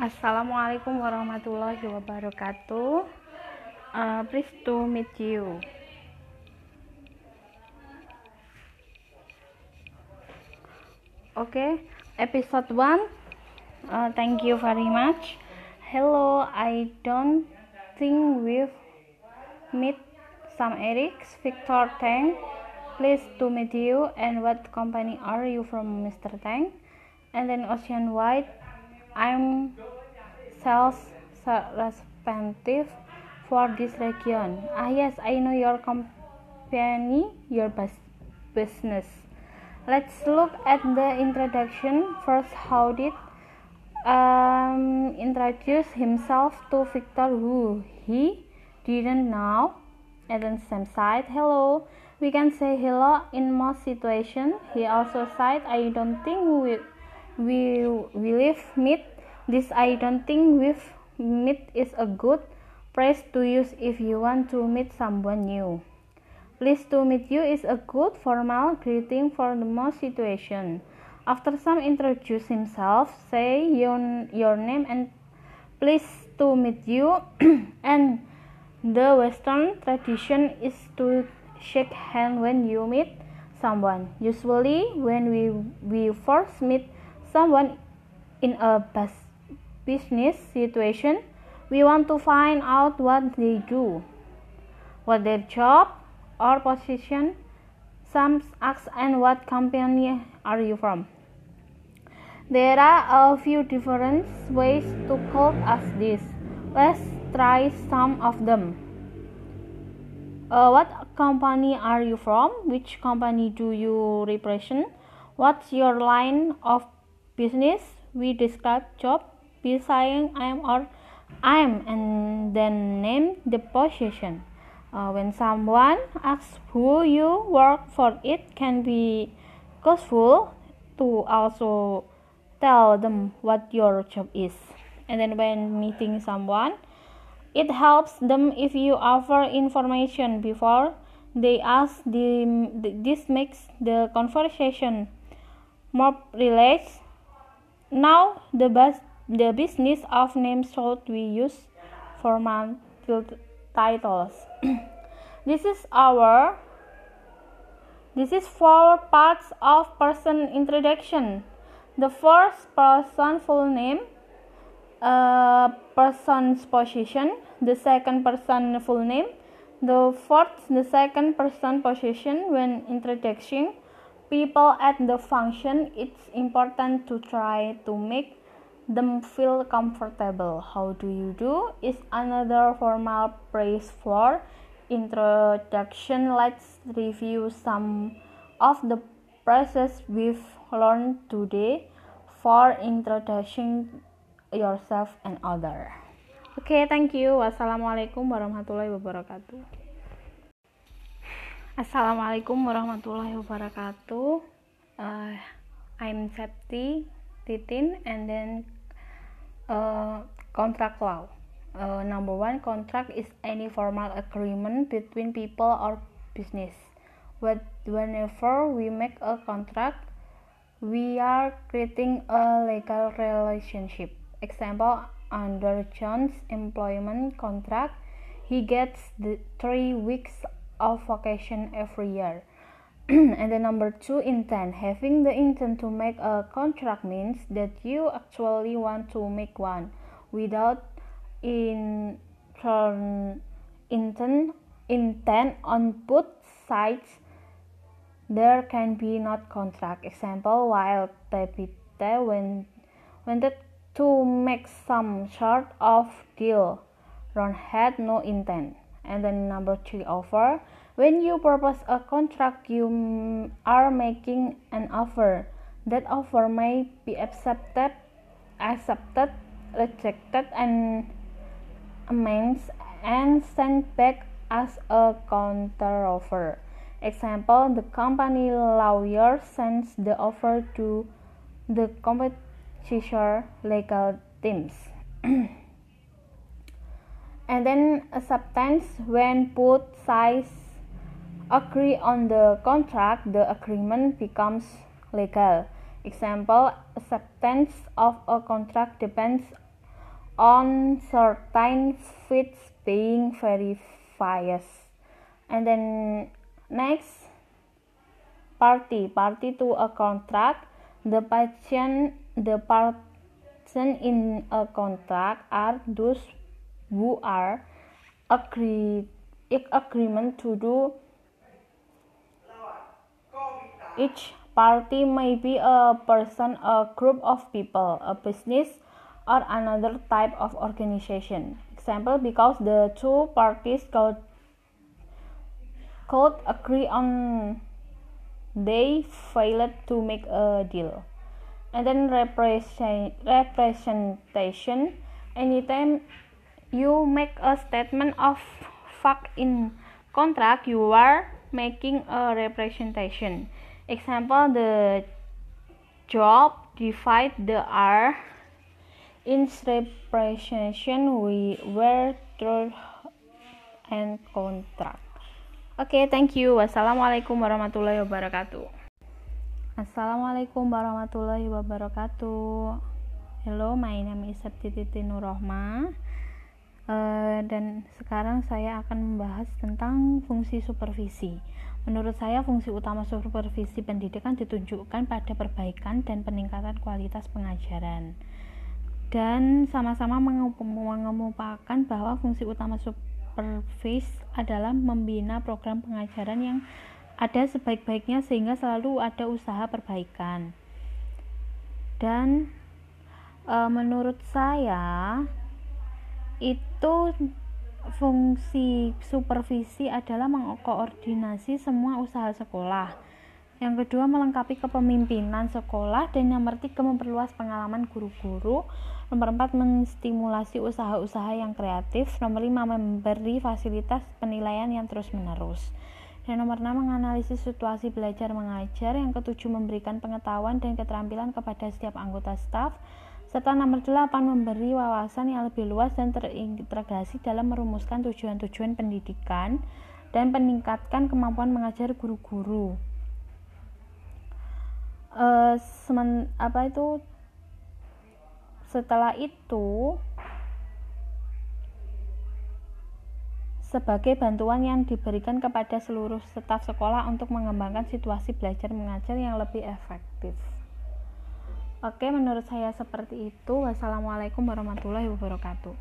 Assalamualaikum warahmatullahi wabarakatuh. Uh, pleased to meet you. Okay, episode 1. Uh, thank you very much. Hello, I don't think we've met some Erics. Victor Tang. Pleased to meet you. And what company are you from, Mr. Tang? And then Ocean White. I'm sales representative for this region. Ah, yes, I know your company, your business. Let's look at the introduction. First, how did um, introduce himself to Victor who he didn't know. And then Sam said, hello. We can say hello in most situations. He also said, I don't think we we we meet. This I don't think we've meet is a good phrase to use if you want to meet someone new. Pleased to meet you is a good formal greeting for the most situation. After Sam introduce himself, say your, your name and pleased to meet you. and the Western tradition is to shake hand when you meet someone. Usually, when we, we first meet someone in a business situation, we want to find out what they do, what their job or position. Sam ask, and what company are you from? There are a few different ways to call us this. Let's try some of them. Uh, what company are you from? Which company do you represent? What's your line of business? We describe job, be saying I am or I am, and then name the position. Uh, when someone asks who you work for, it can be useful to also tell them what your job is. And then when meeting someone, it helps them if you offer information before they ask. The, this makes the conversation more relaxed. Now the best the business of name should we use for formal titles. this is our this is four parts of person introduction. The first person full name, uh, person's position, the second person full name, the fourth the second person position when introducing people at the function. It's important to try to make them feel comfortable. How do you do? is another formal phrase for introduction. Let's review some of the phrases we've learned today for introducing yourself and other. Oke, okay, thank you. Wassalamualaikum warahmatullahi wabarakatuh. Assalamualaikum warahmatullahi wabarakatuh. Uh, I'm Septi Titin, and then uh, contract law. Uh, number one, contract is any formal agreement between people or business. But whenever we make a contract, we are creating a legal relationship. Example, under John's employment contract, he gets the three weeks of vacation every year. and the number two intent. Having the intent to make a contract means that you actually want to make one without in turn intent intent on both sides. There can be not contract. Example while Tabitha when wanted to make some sort of deal Ron had no intent and then number three offer when you propose a contract, you are making an offer. That offer may be accepted, accepted, rejected, and amends and sent back as a counteroffer. Example, the company lawyer sends the offer to the competitor legal teams. and then acceptance when both sides agree on the contract, the agreement becomes legal. Example, acceptance of a contract depends on certain feats being verified and then next party. Party to a contract. The patient the person in a contract are those who are agree agreement to do each party. May be a person a group of people a business or another type of organization. Example because the two parties could could agree on they failed to make a deal. And then represent, representation anytime you make a statement of fact in contract you are making a representation example the job divide the r in representation we were through and contract Oke, okay, thank you. Wassalamualaikum warahmatullahi wabarakatuh. Assalamualaikum warahmatullahi wabarakatuh. Hello, my name is Septiti Nurrohma. Uh, dan sekarang saya akan membahas tentang fungsi supervisi. Menurut saya, fungsi utama supervisi pendidikan ditunjukkan pada perbaikan dan peningkatan kualitas pengajaran. Dan sama-sama mengemukakan bahwa fungsi utama supervisi supervis adalah membina program pengajaran yang ada sebaik-baiknya sehingga selalu ada usaha perbaikan. Dan e, menurut saya itu fungsi supervisi adalah mengkoordinasi semua usaha sekolah. Yang kedua melengkapi kepemimpinan sekolah dan yang ketiga memperluas pengalaman guru-guru Nomor 4 menstimulasi usaha-usaha yang kreatif. Nomor 5 memberi fasilitas penilaian yang terus-menerus. Dan nomor 6 menganalisis situasi belajar mengajar. Yang ketujuh memberikan pengetahuan dan keterampilan kepada setiap anggota staf. Serta nomor 8 memberi wawasan yang lebih luas dan terintegrasi dalam merumuskan tujuan-tujuan pendidikan dan meningkatkan kemampuan mengajar guru-guru. Semen, apa itu setelah itu, sebagai bantuan yang diberikan kepada seluruh staf sekolah untuk mengembangkan situasi belajar mengajar yang lebih efektif. Oke, menurut saya seperti itu. Wassalamualaikum warahmatullahi wabarakatuh.